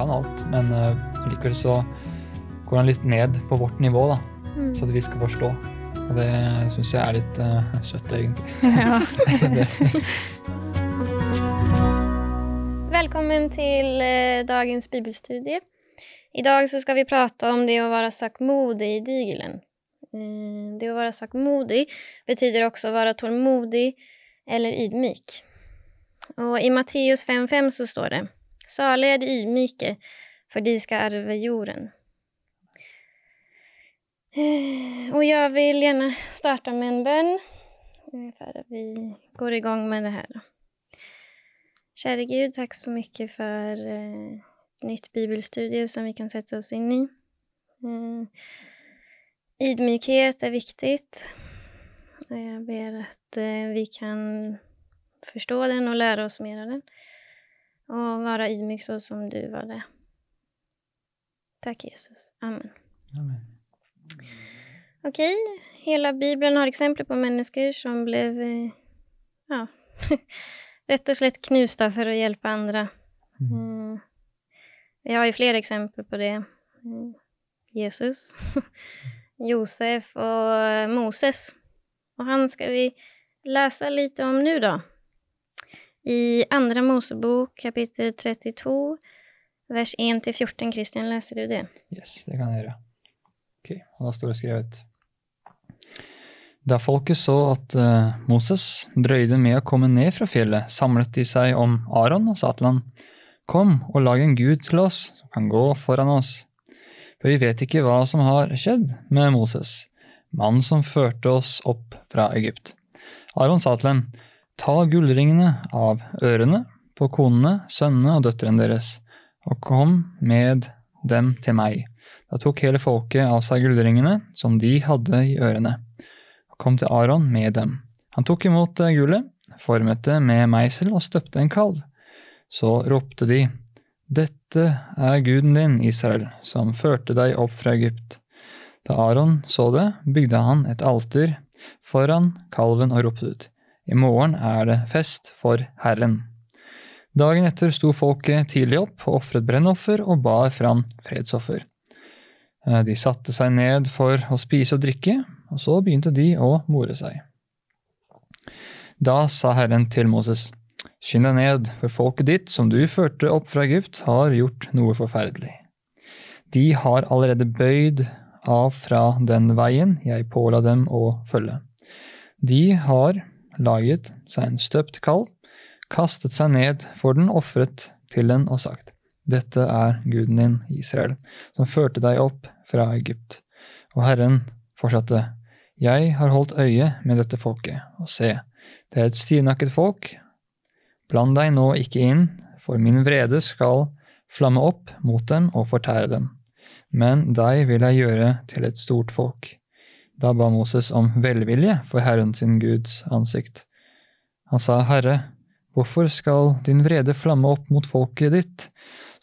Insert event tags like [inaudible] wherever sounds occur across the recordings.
kan alt, men uh, likevel så går han litt ned på vårt nivå, da, Mm. så at vi skal forstå. Og det syns jeg er litt uh, søtt, egentlig. Ja. [laughs] Velkommen til uh, dagens bibelstudie. I dag så skal vi prate om det å være sakmodig i digelen. Eh, det å være sakmodig betyder også å være tålmodig eller ydmyk. Og i Matteus 5.5 så står det Salige er de ydmyke, for de skal arve jorden. Eh, [sighs] Og jeg vil gjerne starte med en bønn eh, før vi går i gang med det her. Kjære Gud, takk så mye for et nytt bibelstudie som vi kan sette oss inn i. Eh, ydmykhet er viktig. Og jeg ber at eh, vi kan forstå den og lære oss mer av den. Og være ydmyk så som du var det. Takk, Jesus. Amen. Amen. Ok, hela Bibeln har eksempler på mennesker som ble eh, ja, [laughs] rett og slett knust for å hjelpe andre. Mm. Mm. Vi har jo flere eksempler på det. Mm. Jesus, [laughs] Josef og eh, Moses. Og han skal vi lese litt om nå, da. I Andre Mosebok kapittel 32, vers 1-14. Kristian, leser du det? Yes, det kan jeg gjøre. Ok, og da står det skrevet. Da folket så at eh, Moses drøyde med å komme ned fra fjellet, samlet de seg om Aron og sa til ham, Kom og lag en gud til oss som kan gå foran oss. For vi vet ikke hva som har skjedd med Moses, mannen som førte oss opp fra Egypt. Aron sa til dem, Ta gullringene av ørene på konene, sønnene og døtrene deres, og kom med dem til meg. Da tok hele folket av seg gullringene som de hadde i ørene, og kom til Aron med dem. Han tok imot eh, gullet, formet det med meisel og støpte en kalv. Så ropte de, Dette er guden din, Israel, som førte deg opp fra Egypt. Da Aron så det, bygde han et alter foran kalven og ropte ut, I morgen er det fest for Herren. Dagen etter sto folket tidlig opp og ofret brennoffer og bar fram fredsoffer. Eh, De satte seg ned for å spise og drikke, og så begynte de å more seg. Da sa Herren til Moses, Skynd deg ned, for folket ditt, som du førte opp fra Egypt, har gjort noe forferdelig. De har allerede bøyd av fra den veien jeg påla dem å følge. De har laget seg en støpt kalv, kastet seg ned for den, ofret til den og sagt, Dette er guden din, Israel, som førte deg opp fra Egypt. Og Herren fortsatte, Jeg har holdt øye med dette folket, og se, det er et stivnakket folk. Bland deg nå ikke inn, for min vrede skal flamme opp mot dem og fortære dem. Men deg vil jeg gjøre til et stort folk. Da ba Moses om velvilje for Herren sin Guds ansikt. Han sa, Herre, hvorfor skal din vrede flamme opp mot folket ditt,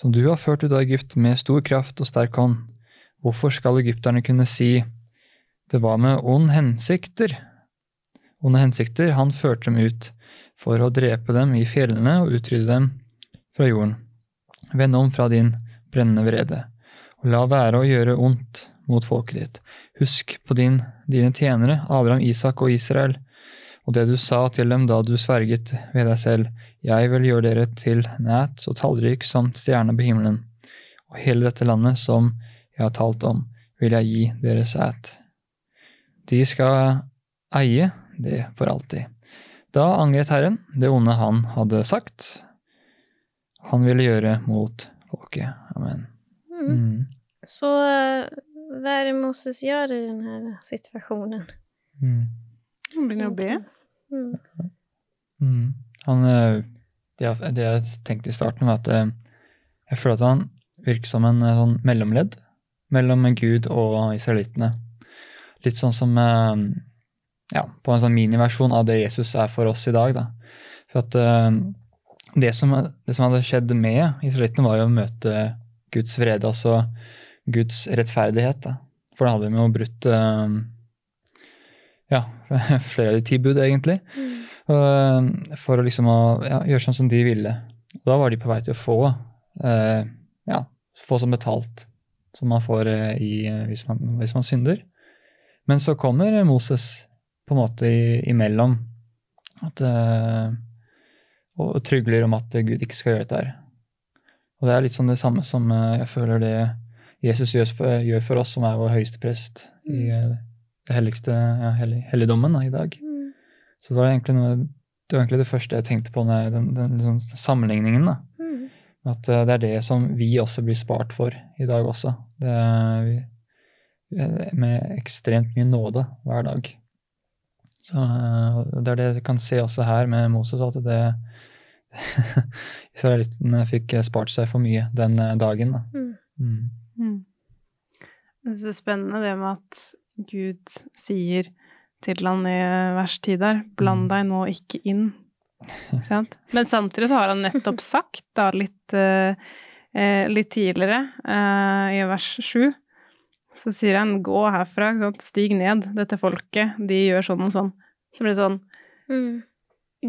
som du har ført ut av Egypt med stor kraft og sterk hånd? Hvorfor skal egypterne kunne si, det var med ond hensikter? Onde hensikter, han førte dem ut for å drepe dem i fjellene og utrydde dem fra jorden. Vend om fra din brennende vrede, og la være å gjøre ondt mot folket ditt. Husk på din, dine tjenere, Abraham, Isak og Israel, og det du sa til dem da du sverget ved deg selv, jeg vil gjøre dere til næt så tallrik som stjerner på himmelen, og hele dette landet som jeg har talt om, vil jeg gi deres æt. De skal eie det for alltid. Da angret Herren det onde han hadde sagt, han ville gjøre mot folket. Amen. Mm. Mm. Så hva er det Moses gjør i denne situasjonen? Mm. Han begynner å be. Mm. Mm. Han, eh, det, jeg, det jeg tenkte i starten, var at eh, jeg føler at han virker som en eh, sånn mellomledd mellom Gud og israelittene. Litt sånn som ja, på en sånn miniversjon av det Jesus er for oss i dag. Da. For at det, som, det som hadde skjedd med israelittene, var jo å møte Guds vrede, altså Guds rettferdighet. Da. For da hadde de jo brutt eh, ja, [laughs] flere av de ti bud, egentlig. Mm. Eh, for å liksom å ja, gjøre sånn som de ville. Og da var de på vei til å få eh, ja, få som betalt, som man får eh, i, eh, hvis, man, hvis man synder. Men så kommer Moses på en måte i, imellom at, og trygler om at Gud ikke skal gjøre dette her. Og det er litt sånn det samme som jeg føler det Jesus gjør for, oss som er vår høyeste prest i eh, det helligste ja, hellig, helligdommen da, i dag. Mm. Så det var egentlig noe det var egentlig det første jeg tenkte på, den, jeg- den, den, liksom sammenligningen. Mm. At uh, det er det som vi også blir spart for i dag også. Det er, vi, med ekstremt mye nåde hver dag. Så uh, Det er det jeg kan se også her med Moses, at det [laughs] Israelittene fikk spart seg for mye den dagen. da. Mm. Mm. Mm. Jeg synes det er spennende det med at Gud sier til han i vers 10 der, bland Mm. deg nå ikke inn. [laughs] Ikke sant? Men samtidig så har han nettopp sagt, da, litt, eh, eh, litt tidligere, eh, i vers 7, så sier han gå herfra, ikke sant? stig ned, dette folket, de gjør sånn og sånn. Så blir det sånn, Mm.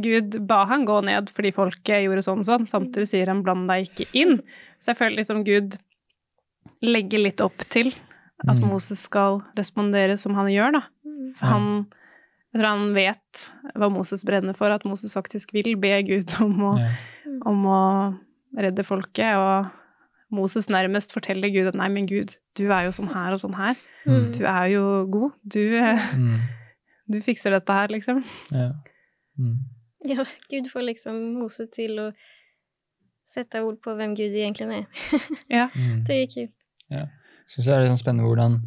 Gud ba han gå ned fordi folket gjorde sånn og sånn, samtidig sier han bland deg ikke inn. Så jeg føler liksom Gud legger litt opp til at Mm. Moses skal respondere som han gjør, da. For han, jeg tror han vet hva Moses brenner for, at Moses faktisk vil be Gud om å, Ja. om å redde folket, og Moses nærmest forteller Gud at nei, men Gud, du er jo sånn her og sånn her. Mm. Du er jo god. Du, Mm. [laughs] du fikser dette her, liksom. Ja. Mm. Ja, Gud får liksom Moses til å sette ord på hvem Gud egentlig er. [laughs] Ja. Mm. Det er kult. Syns jeg er litt sånn spennende hvordan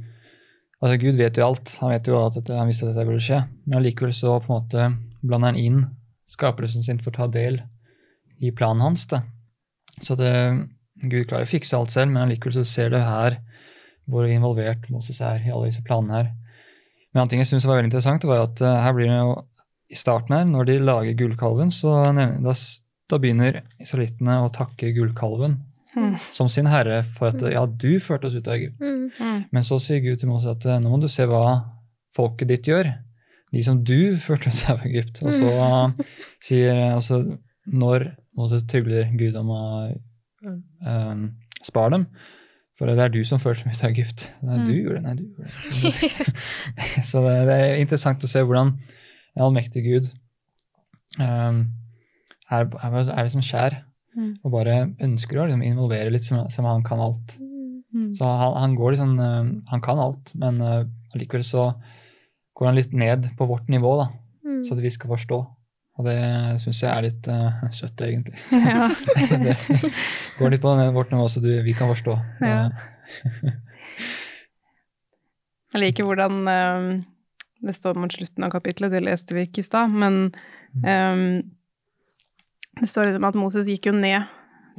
Altså, Gud vet jo alt. Han vet jo at dette, han visste at dette ville skje. Men allikevel så på en måte blander han inn skapelsen sin for å ta del i planen hans. da. Så det, Gud klarer å fikse alt selv, men allikevel så ser du her hvor involvert Moses er i alle disse planene her. Men en ting jeg syns var veldig interessant, var at eh, her blir det jo i starten her, når de lager gullkalven, så da, da begynner israelittene å takke gullkalven Mm. som sin herre for at ja, du førte oss ut av Egypt. Mm. Mm. Men så sier Gud til Moses at eh, nå må du se hva folket ditt gjør. De som du førte ut av Egypt. Og så sier altså, Når Moses trygler Gud om å um, spare dem For det er du som førte dem ut av Egypt. Nei, du Mm. gjorde det. Nei, du gjorde det. Så, [laughs] så det, det er interessant å se hvordan en allmektig Gud um, er, er, er liksom skjær Mm. og bare ønsker å liksom, involvere litt, som, som han kan alt. Mm. Så han, han går liksom eh, Han kan alt, men eh, allikevel så går han litt ned på vårt nivå, da, Mm. så at vi skal forstå. Og det syns jeg er litt uh, søtt, egentlig. [laughs] Ja. [laughs] det går litt på vårt nivå, så du, vi kan forstå. Ja. [laughs] Jeg liker hvordan um, det står mot slutten av kapitlet, det leste vi ikke i stad, men eh, det står liksom at Moses gikk jo ned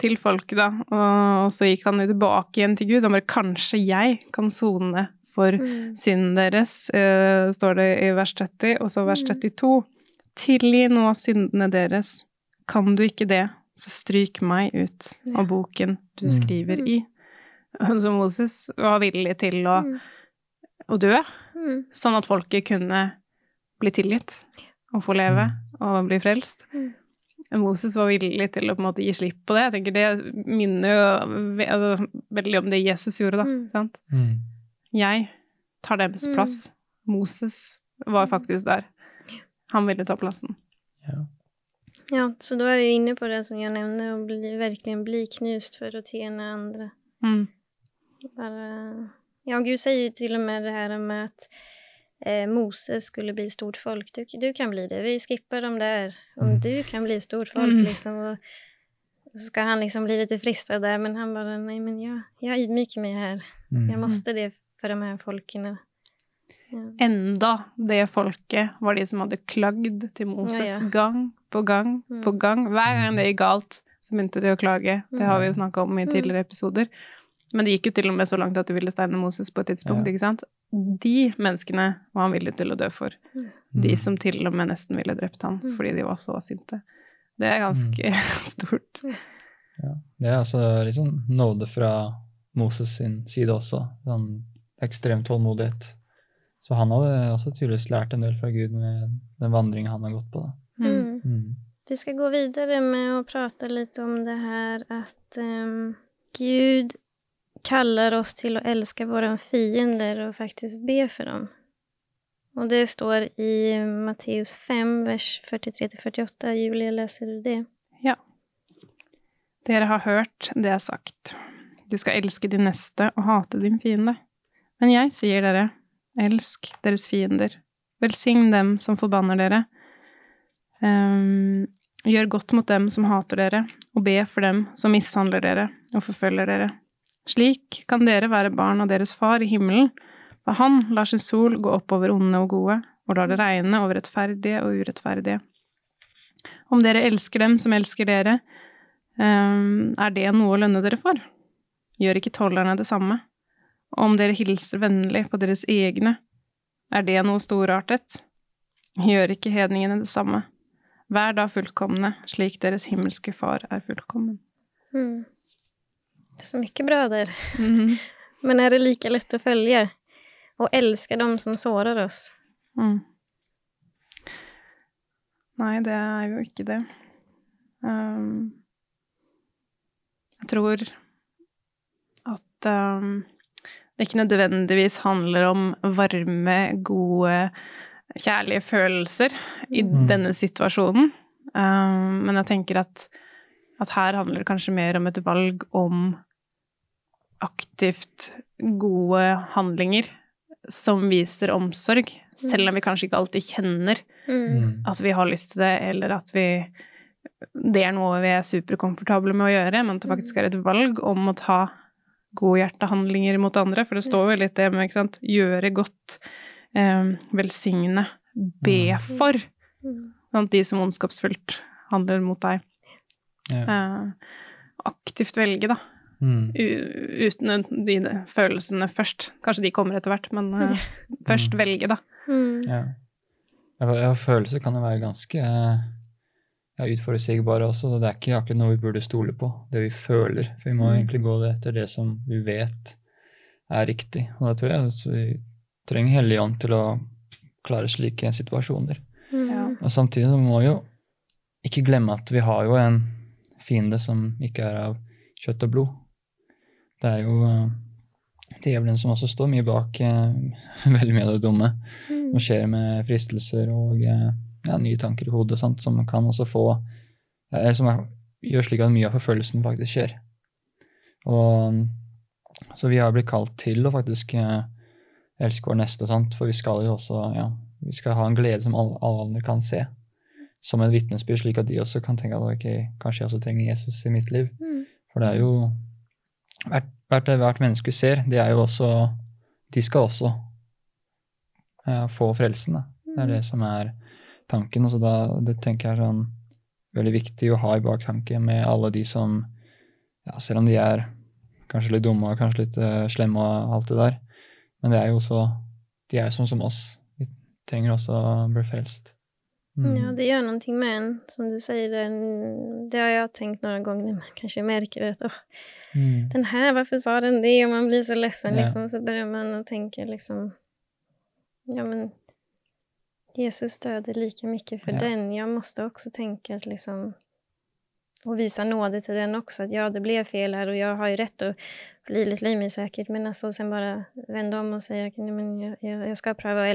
til folket, da, og så gikk han jo tilbake igjen til Gud. Han bare 'Kanskje jeg kan sone for Mm. synden deres', eh, står det i vers 30, og så vers Mm. 32. 'Tilgi nå syndene deres. Kan du ikke det, så stryk meg ut av boken du Mm. skriver i'. [laughs] Så Moses var villig til å, Mm. å dø, Mm. sånn at folket kunne bli tilgitt og få leve og bli frelst. Mm. Moses var villig til å på en måte gi slipp på det. Jeg tenker Det minner jo altså, veldig om det Jesus gjorde, da. Mm. Sant? Mm. Jeg tar deres Mm. plass. Moses var faktisk der. Han ville ta plassen. Ja. Ja, så da er vi inne på det som jeg nevnte, å bli, virkelig bli knust for å tjene andre. Mm. Bare ja, Gud sier jo til og med det her med att eh, Moses skulle bli stort folk. Du, du kan bli det. Vi skipper dem der. Om Mm. du kan bli stort folk Mm. liksom. Och, så skal han liksom bli litt fristad der, men han bare Nei, men jeg, jeg ydmyker meg her. Mm. Jeg måtte det for de her folkene. Ja. Enda det folket var de som hadde klagd til Moses Ja, ja. gang på gang Mm. på gang. Hver gang det gikk galt, så begynte de å klage. Det har vi jo snakka om i Mm. tidligere episoder. Men det gikk jo til og med så langt at de ville steine Moses på et tidspunkt. Ja. ikke sant? De menneskene var han villig til å dø for. De Mm. som til og med nesten ville drept han Mm. fordi de var så sinte. Det er ganske [laughs] stort. Ja. Det er altså litt sånn nåde fra Moses sin side også. Sånn ekstrem tålmodighet. Så han hadde også tydeligvis lært en del fra Gud med den vandringen han har gått på. Da. Mm. Mm. Mm. Vi skal gå videre med å prate litt om det her at um, Gud kallar oss till att älska våra fiender och faktiskt be för dem. Och det står i Matteus 5, vers 43-48. Julia, läser du det? Ja. Dere har hørt det er sagt. Du skal elske din neste og hate din fiende. Men jeg sier dere, elsk deres fiender. Velsign dem som forbanner dere. Um, gjør godt mot dem som hater dere, og be for dem som mishandler dere og forfølger dere. Slik kan dere være barn av deres far i himmelen, for han lar sin sol gå opp over onde og gode, og lar det regne over rettferdige og urettferdige. Om dere elsker dem som elsker dere, ehm, er det noe å lønne dere for? Gjør ikke tollerne det samme? Og om dere hilser vennlig på deres egne, er det noe storartet? Gjør ikke hedningene det samme? Vær da fullkomne, slik deres himmelske far er fullkommen. Mm. Så mycket bröder. Mhm. Men är det lika lätt att följa? Och älska dem som sårar oss? Mm. Nei, det er jo ikke det. Um, jeg tror at um, det ikke nødvendigvis handler om varme, gode, kjærlige følelser i Mm. denne situasjonen. Um, men jeg tenker at, at her handler det kanskje mer om et valg om aktivt gode handlinger som viser omsorg, selv om vi kanskje ikke alltid kjenner Mm. At vi har lyst til det, eller at vi Det er noe vi er superkomfortable med å gjøre, men at det faktisk er et valg om å ta gode hjertehandlinger mot andre, for det står jo litt det med ikke sant? gjøre godt, eh, velsigne, be Mm. for Mm. sant? de som ondskapsfullt handler mot deg. Ja. Eh, aktivt velge, da. Mm. Uten de følelsene først. Kanskje de kommer etter hvert, men [laughs] først Mm. velge, da. Mm. Ja. Ja, følelser kan jo være ganske eh, ja, utforutsigbare også. Det er ikke akkurat noe vi burde stole på, det vi føler. For vi må Mm. egentlig gå etter det som vi vet er riktig. Og da tror jeg at vi trenger Hellig Ånd til å klare slike situasjoner. Mm. Ja. Og samtidig så må vi jo ikke glemme at vi har jo en fiende som ikke er av kjøtt og blod. Det er jo eh, djevelen som også står mye bak eh, [laughs] veldig mye av det dumme Mm. som skjer med fristelser og eh, ja, nye tanker i hodet, sant, som kan også få Eller som er, gjør slik at mye av forfølgelsen faktisk skjer. Og Så vi har blitt kalt til å faktisk elske vår neste, sant, for vi skal jo også ja, vi skal ha en glede som alle, alle andre kan se. Som et vitnesbyrd, slik at de også kan tenke at ok, kanskje jeg også trenger Jesus i mitt liv. Mm. For det er jo hvert, hvert, hvert menneske ser, det er jo også De skal også uh, få frelsen. Da. Det er det som er tanken. Og så da, det tenker jeg er sånn veldig viktig å ha i baktanke med alle de som ja, Selv om de er kanskje litt dumme og kanskje litt uh, slemme og alt det der, men det er jo også De er sånn som oss. Vi trenger også å bli frelst. Mm. Ja, det gjør noen ting med en, som du sier, det, det har jeg tenkt noen ganger, man kanskje märker att åh, Mm. den her, hvorfor sa den det? Og man blir så ledsen Ja. liksom. Så begynner man å tenke liksom, ja men Jesus døde lika mye for Ja. den. Jeg måtte også tenke at liksom, og vise nåde til den også, at ja, det ble fel her, og jeg har jo rett å bli litt lei meg sikkert, Men altså sen bare vende om og si at jeg, jeg, jag, jag, jag ska pröva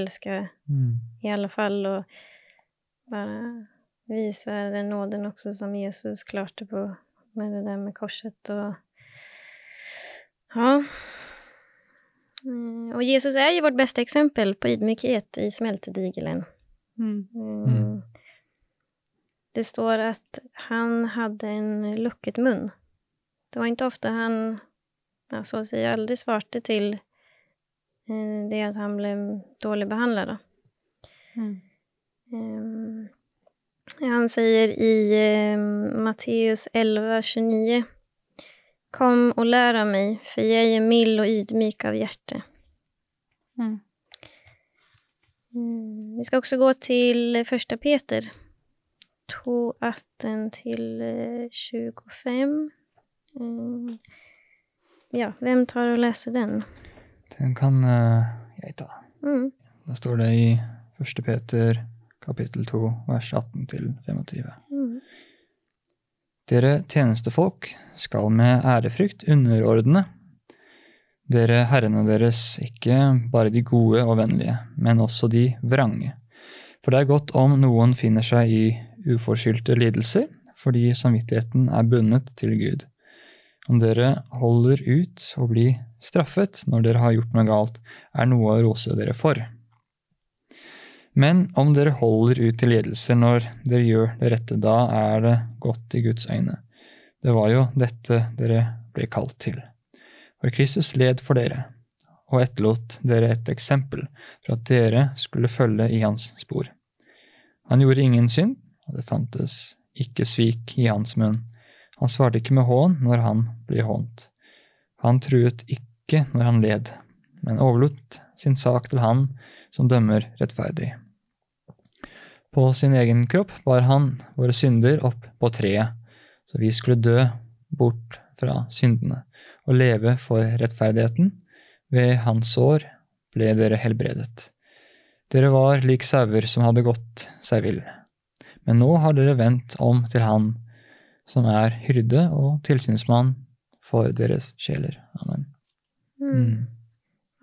Mm. i alle fall och bara viser den nåden også som Jesus klarte på med det der med korset og ja. Og Jesus er jo vårt beste eksempel på ydmykhet i smeltedigelen. Mm. Mm. Mm. Det står at han hadde en lucket mun. Det var ikke ofte han, ja, så å si aldri svarte til eh, det at han ble dårlig behandlad. Då. Mm. Ehm, han säger i eh, Matteus 11.29 Kom och lär av mig, för jag är mild och ydmyk av hjärte. Mm. Mm, vi ska också gå till första Peter 2, 18 till eh, 25. Mm, ja, vem tar och läser den? Den kan eh, jeg ta. Mm. Da står det i 1. Peter kapittel 2 vers 18-25. Mm. Dere tjenestefolk skal med ærefrykt underordne Dere herrene deres, ikke bare de gode og vennlige, men også de vrange. For det er godt om noen finner seg i uforskyldte lidelser, fordi samvittigheten er bundet til Gud. Om dere holder ut og blir straffet når dere har gjort noe galt, er noe å rose dere for. Men om dere holder ut til lidelser når dere gjør det rette, da er det godt i Guds øyne. Det var jo dette dere ble kalt til. For Kristus led for dere, og etterlot dere et eksempel for at dere skulle følge i hans spor. Han gjorde ingen synd, og det fantes ikke svik i hans munn. Han svarte ikke med hån når han ble hånt. Han truet ikke når han led, men overlot sin sak til han som dømmer rettferdig. På sin egen kropp bar han våre synder opp på treet, så vi skulle dø bort fra syndene og leve for rettferdigheten. Ved hans sår ble dere helbredet. Dere var lik sauer som hadde gått seg vill. Men nå har dere vendt om til Han som er hyrde og tilsynsmann for deres sjeler. Amen. Mm.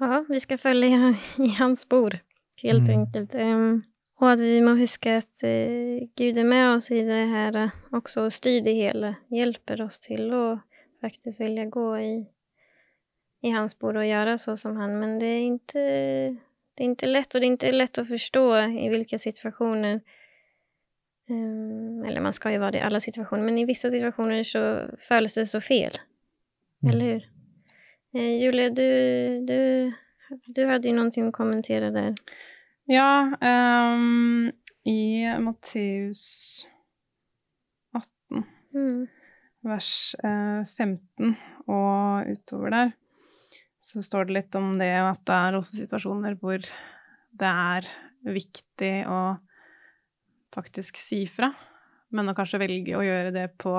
Ja, vi skal følge i hans spor, helt Mm. enkelt. Ehm, och at vi må huske att eh, Gud er med oss i det her også, og styrer styr det hele. Hjelper oss til å faktisk vilja gå i, i hans bord og gjøre så som han. Men det er ikke det er ikke lett, og det er ikke lett å forstå i hvilke situasjoner um, eller man skal jo være det i alle situasjoner, men i vissa situasjoner så føles det så fel. Mm. Eller hur? Eh, Julia, du, du, du hadde jo noe å kommentere där. Ja, um, i Matteus 18, Mm. vers uh, 15 og utover der, så står det litt om det at det er også situasjoner hvor det er viktig å faktisk si fra, men å kanskje velge å gjøre det på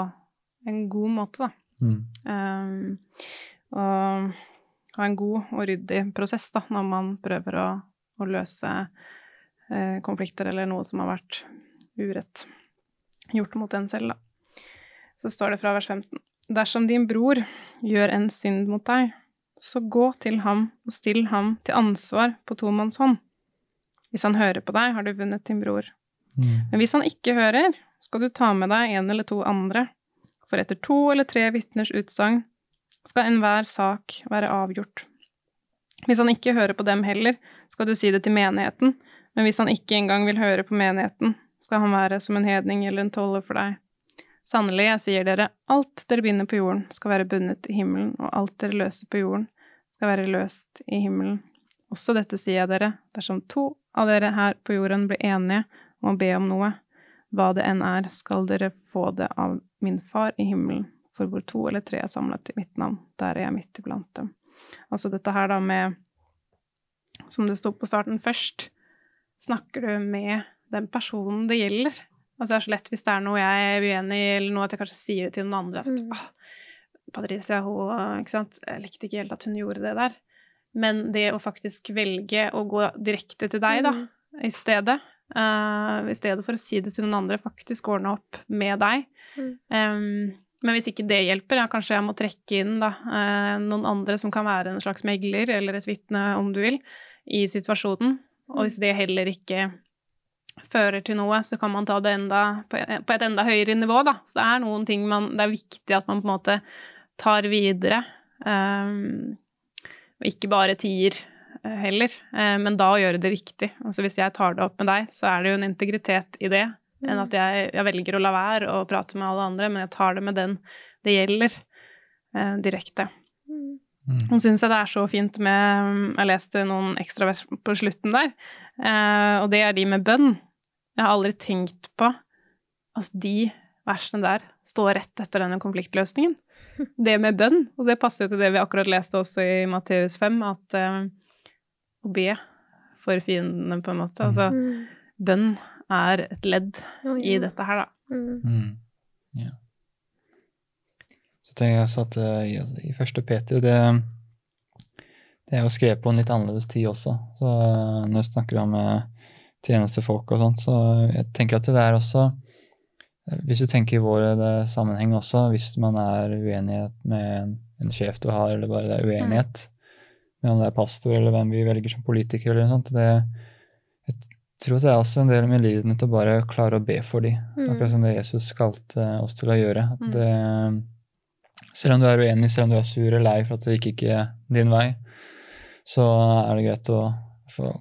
en god måte, da. Mm. Um, og ha en god og ryddig prosess da, når man prøver å, å løse eh, konflikter eller noe som har vært urett gjort mot en selv. Da. Så står det fra vers 15. Dersom din bror gjør en synd mot deg, så gå til ham og still ham til ansvar på tomannshånd. Hvis han hører på deg, har du vunnet din bror. Mm. Men hvis han ikke hører, skal du ta med deg en eller to andre, for etter to eller tre vitners utsagn skal enhver sak være avgjort. Hvis han ikke hører på dem heller, skal du si det til menigheten, men hvis han ikke engang vil høre på menigheten, skal han være som en hedning eller en toller for deg. Sannelig, jeg sier dere, alt dere binder på jorden, skal være bundet i himmelen, og alt dere løser på jorden, skal være løst i himmelen. Også dette sier jeg dere, dersom to av dere her på jorden blir enige om å be om noe, hva det enn er, skal dere få det av min far i himmelen. For hvor to eller tre er samlet i mitt navn, der er jeg midt iblant dem. Altså dette her da med, som det sto på starten først, snakker du med den personen det gjelder? Altså det er så lett hvis det er noe jeg er uenig i, eller noe at jeg kanskje sier det til noen andre, at Mm. ah, Patricia, hun, ikke sant, jeg likte ikke helt at hun gjorde det der. Men det å faktisk velge å gå direkte til deg, da, Mm. i stedet, uh, i stedet for å si det til noen andre, faktisk ordne opp med deg. Mm. Em, men hvis ikke det hjelper, ja, kanskje jeg må trekke inn da, eh, noen andre som kan være en slags megler, eller et vitne, om du vil, i situasjonen. Og hvis det heller ikke fører til noe, så kan man ta det enda, på på et enda høyere nivå, da. Så det er noen ting man Det er viktig at man på en måte tar videre. Um, og ikke bare tier eh, heller, eh, men da å gjøre det riktig. Altså hvis jeg tar det opp med deg, så er det jo en integritet i det, enn at jeg, jeg velger å la være å prate med alle andre, men jeg tar det med den det gjelder, eh, direkte. Mm. Hun syns jeg det er så fint med Jeg leste noen ekstra vers på slutten der, eh, og det er de med bønn. Jeg har aldri tenkt på at de versene der står rett etter denne konfliktløsningen. [laughs] Det med bønn, og det passer jo til det vi akkurat leste også i Matteus 5, at eh, å be for fiendene, på en måte. Altså, Mm. bønn er et ledd Oj, i dette her, da. Mm. Mm. Ja. Så tenker jeg også at uh, i, i første Peter det, det er jo skrevet på en litt annerledes tid også. Så uh, når vi snakker om uh, tjenestefolk og sånt, så jeg tenker at det er også Hvis du tenker i vår sammenheng også, hvis man er uenighet med en, en sjef du har, eller bare det er uenighet, med om det er pastor eller hvem vi velger som politiker. eller noe sånt. Det, tror det er også en del av til å bare klare å be for dem. Mm. Akkurat som det Jesus kalte oss til å gjøre. At Mm. det, selv om du er uenig, selv om du er sur eller lei for at det gikk ikke din vei, så er det greit å få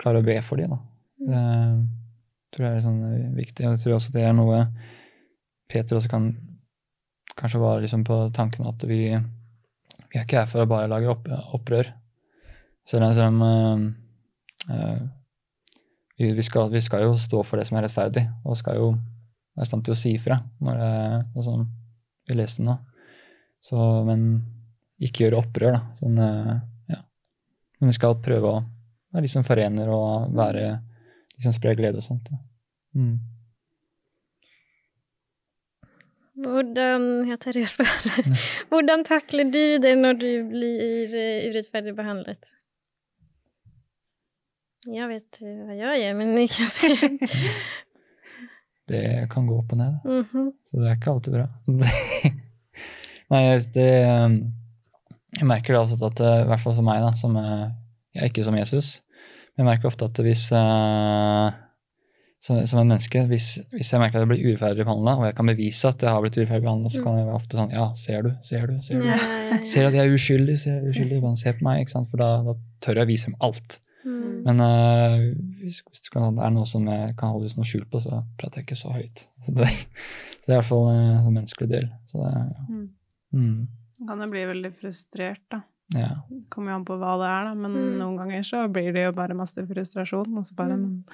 klare å be for dem. Det tror jeg er sånn viktig. og Jeg tror også det er noe Peter også kan kanskje være liksom på tanken at vi, vi er ikke her for å bare lage opp, opprør. Selv om, eh, eh, vi, skal, vi skal jo stå for det som er rettferdig, og skal jo være i stand til å si ifra når det sånn vi leste nå. Så, men ikke gjøre opprør, da. Sånn, eh, ja. Men vi skal prøve å være de som forener og være de som sprer glede og sånt. Ja. Mm. Hvordan Jeg tar det spørre. Hvordan takler du det når du blir urettferdig behandlet? Jeg vet eh, hva jeg gjør, men ikke si [laughs] Det kan gå opp og ned. Mhm. Så det er ikke alltid bra. [laughs] Nei, det Jeg merker det også at eh, i hvert fall for meg, da, som eh, jeg er ikke som Jesus, men jeg merker ofte at hvis uh, som, som en menneske, hvis, hvis jeg merker at jeg blir urettferdig behandla, og jeg kan bevise at jeg har blitt urettferdig behandla, så kan jeg være ofte sånn Ja, ser du, ser du, ser du? Ser at jeg er uskyldig, ser jeg er uskyldig, bare se på meg, ikke sant? for da, da tør jeg å vise dem alt. Men uh, hvis, hvis det, kan, det er noe som jeg kan holdes noe skjult på, så prater jeg ikke så høyt. Så det, så det er i hvert fall eh, en menneskelig del. Så det, ja. Mm. Mm, Kan jo bli veldig frustrert, da. ja. Kommer jo an på hva det er, da. Men Mm. noen ganger så blir det jo bare masse frustrasjon. Og så bare Mm. Men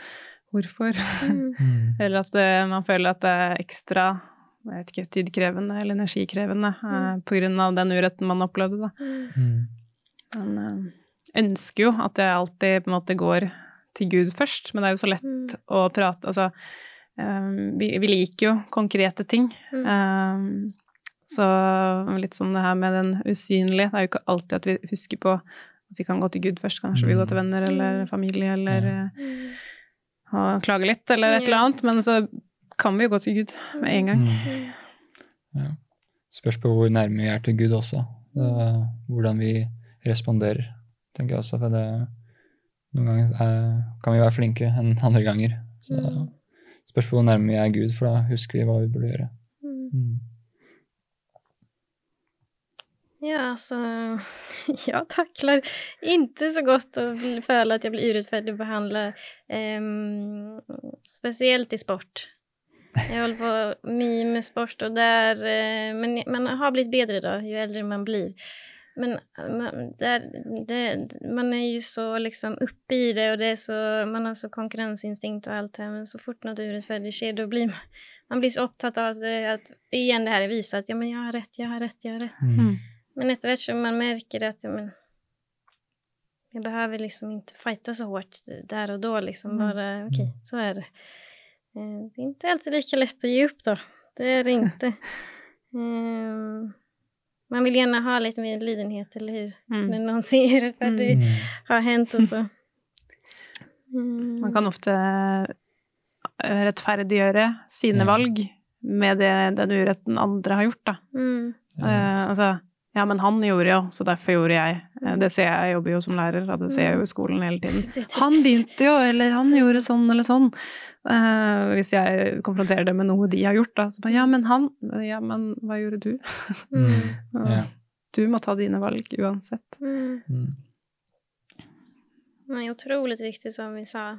hvorfor? Mm. [laughs] [laughs] Eller at det, man føler at det er ekstra jeg vet ikke, tidkrevende eller energikrevende eh, på grunn av den uretten man opplevde. Da. Man eh, ønsker jo at jeg alltid på en måte går til Gud først, men det er jo så lett Mm. å prate Altså, um, vi, vi liker jo konkrete ting. Mm. Um, så litt som det her med den usynlige. Det er jo ikke alltid at vi husker på at vi kan gå til Gud først. Kanskje vi Mm. går til venner eller Mm. familie eller Ja. eh, Mm. og klage litt eller et eller annet. Men så kan vi jo gå til Gud med en gang. mm. Mm. Ja. Spørs på hvor nærme vi er til Gud også. Hvordan vi responderer, tenker jeg også. For det, noen ganger er, kan vi være flinkere enn andre ganger. Så Mm. spørs på hvor nærme vi er Gud, for da husker vi hva vi burde gjøre. Mm. Mm. Ja, altså [laughs] Jeg takler ikke så godt å føle at jeg blir urettferdig behandlet, um, spesielt i sport. Jeg holder på mye med sport og där, eh, men man har blitt bedre da, jo eldre man blir. Men man, det, det, man är ju så liksom uppe i det och det är så, man har så konkurrensinstinkt och allt det här. Men så fort något orättfärdigt sker då blir man, man blir så opptatt av det, att igen det här är visa att ja, men jag har rätt, jag har rätt, jag har rätt. Mm. Mm. Men etter hvert som man merker at ja, men, jeg behøver liksom ikke fighte så hårt der og da, liksom. Mm. Bare ok, så er det. Eh, Det er ikke alltid like lett å gi opp, da. Det er det ikke. [laughs] Eh, man vil gjerne ha litt mer lidenhet, eller hur? Mm. Når noen sier det Mm. har hendt, og så Mm. Man kan ofte eh, rettferdiggjøre sine Ja. valg med det, den uretten andre har gjort, da. mm. Eh, altså, ja, men han gjorde jo, så derfor gjorde jeg. Eh, Det ser jeg, jeg jobber jo som lærer, og det ser jeg jo i skolen hele tiden. [laughs] Han begynte jo, eller han gjorde sånn eller sånn. Uh, hvis jeg konfronterer det med noe de har gjort, da, så bare ja, men han Ja, men hva gjorde du? Mm. [laughs] Ja. Ja. Du må ta dine valg uansett. Mm. Mm. Det er utrolig viktig, som vi sa.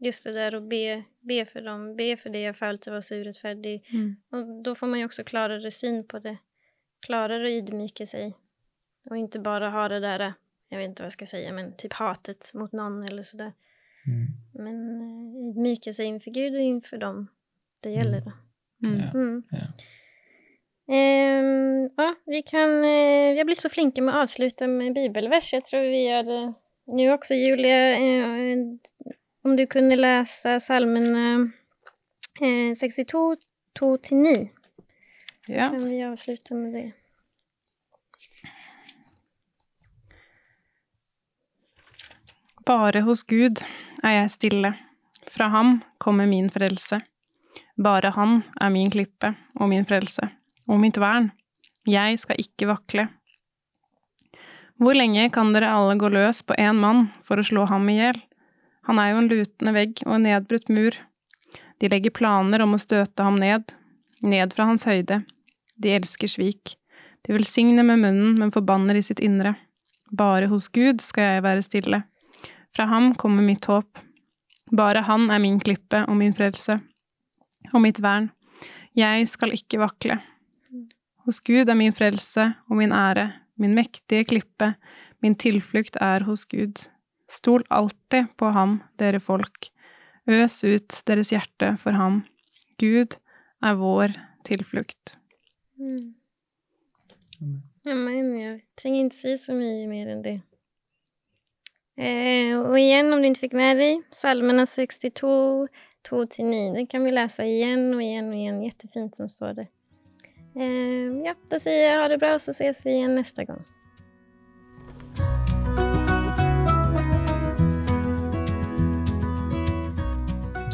Just det der å be, be for dem, be for det jeg følte var så urettferdig. Mm. Og da får man jo også klarere syn på det. Klarare att ydmyka sig. Och inte bara ha det där, jag vet inte vad jag ska säga, men typ hatet mot någon eller sådär. Mm. Men eh, ydmyka sig inför Gud och inför dem det gäller. Då. Mm. Ja. Mm. Ja. Ehm, ja, vi kan, eh, jag blir så flinke med att avsluta med bibelvers. Jag tror vi gör det nu också. Julia, uh, om du kunde läsa salmen uh, 62, 2-9. Så Ja. kan vi avsluta med det. Bare hos Gud er jeg stille. Fra ham kommer min frelse. Bare han er min klippe og min frelse, og mitt vern. Jeg skal ikke vakle. Hvor lenge kan dere alle gå løs på én mann for å slå ham i hjel? Han er jo en lutende vegg og en nedbrutt mur. De legger planer om å støte ham ned, ned fra hans høyde. De elsker svik. De velsigner med munnen, men forbanner i sitt indre. Bare hos Gud skal jeg være stille. Fra ham kommer mitt håp. Bare han er min klippe og min frelse. Og mitt vern. Jeg skal ikke vakle. Hos Gud er min frelse og min ære, min mektige klippe, min tilflukt er hos Gud. Stol alltid på ham, dere folk. Øs ut deres hjerte for ham. Gud er vår tilflukt. Mm. Ja, men jag trenger ikke si så mye mer enn det. Eh, och igen, om du ikke fikk med dig, psalmerna 62, 2-9, det kan vi läsa igjen og igjen og igjen. Jättefint som står det. Eh, ja, da sier jeg ha det bra, så ses vi igjen neste gang.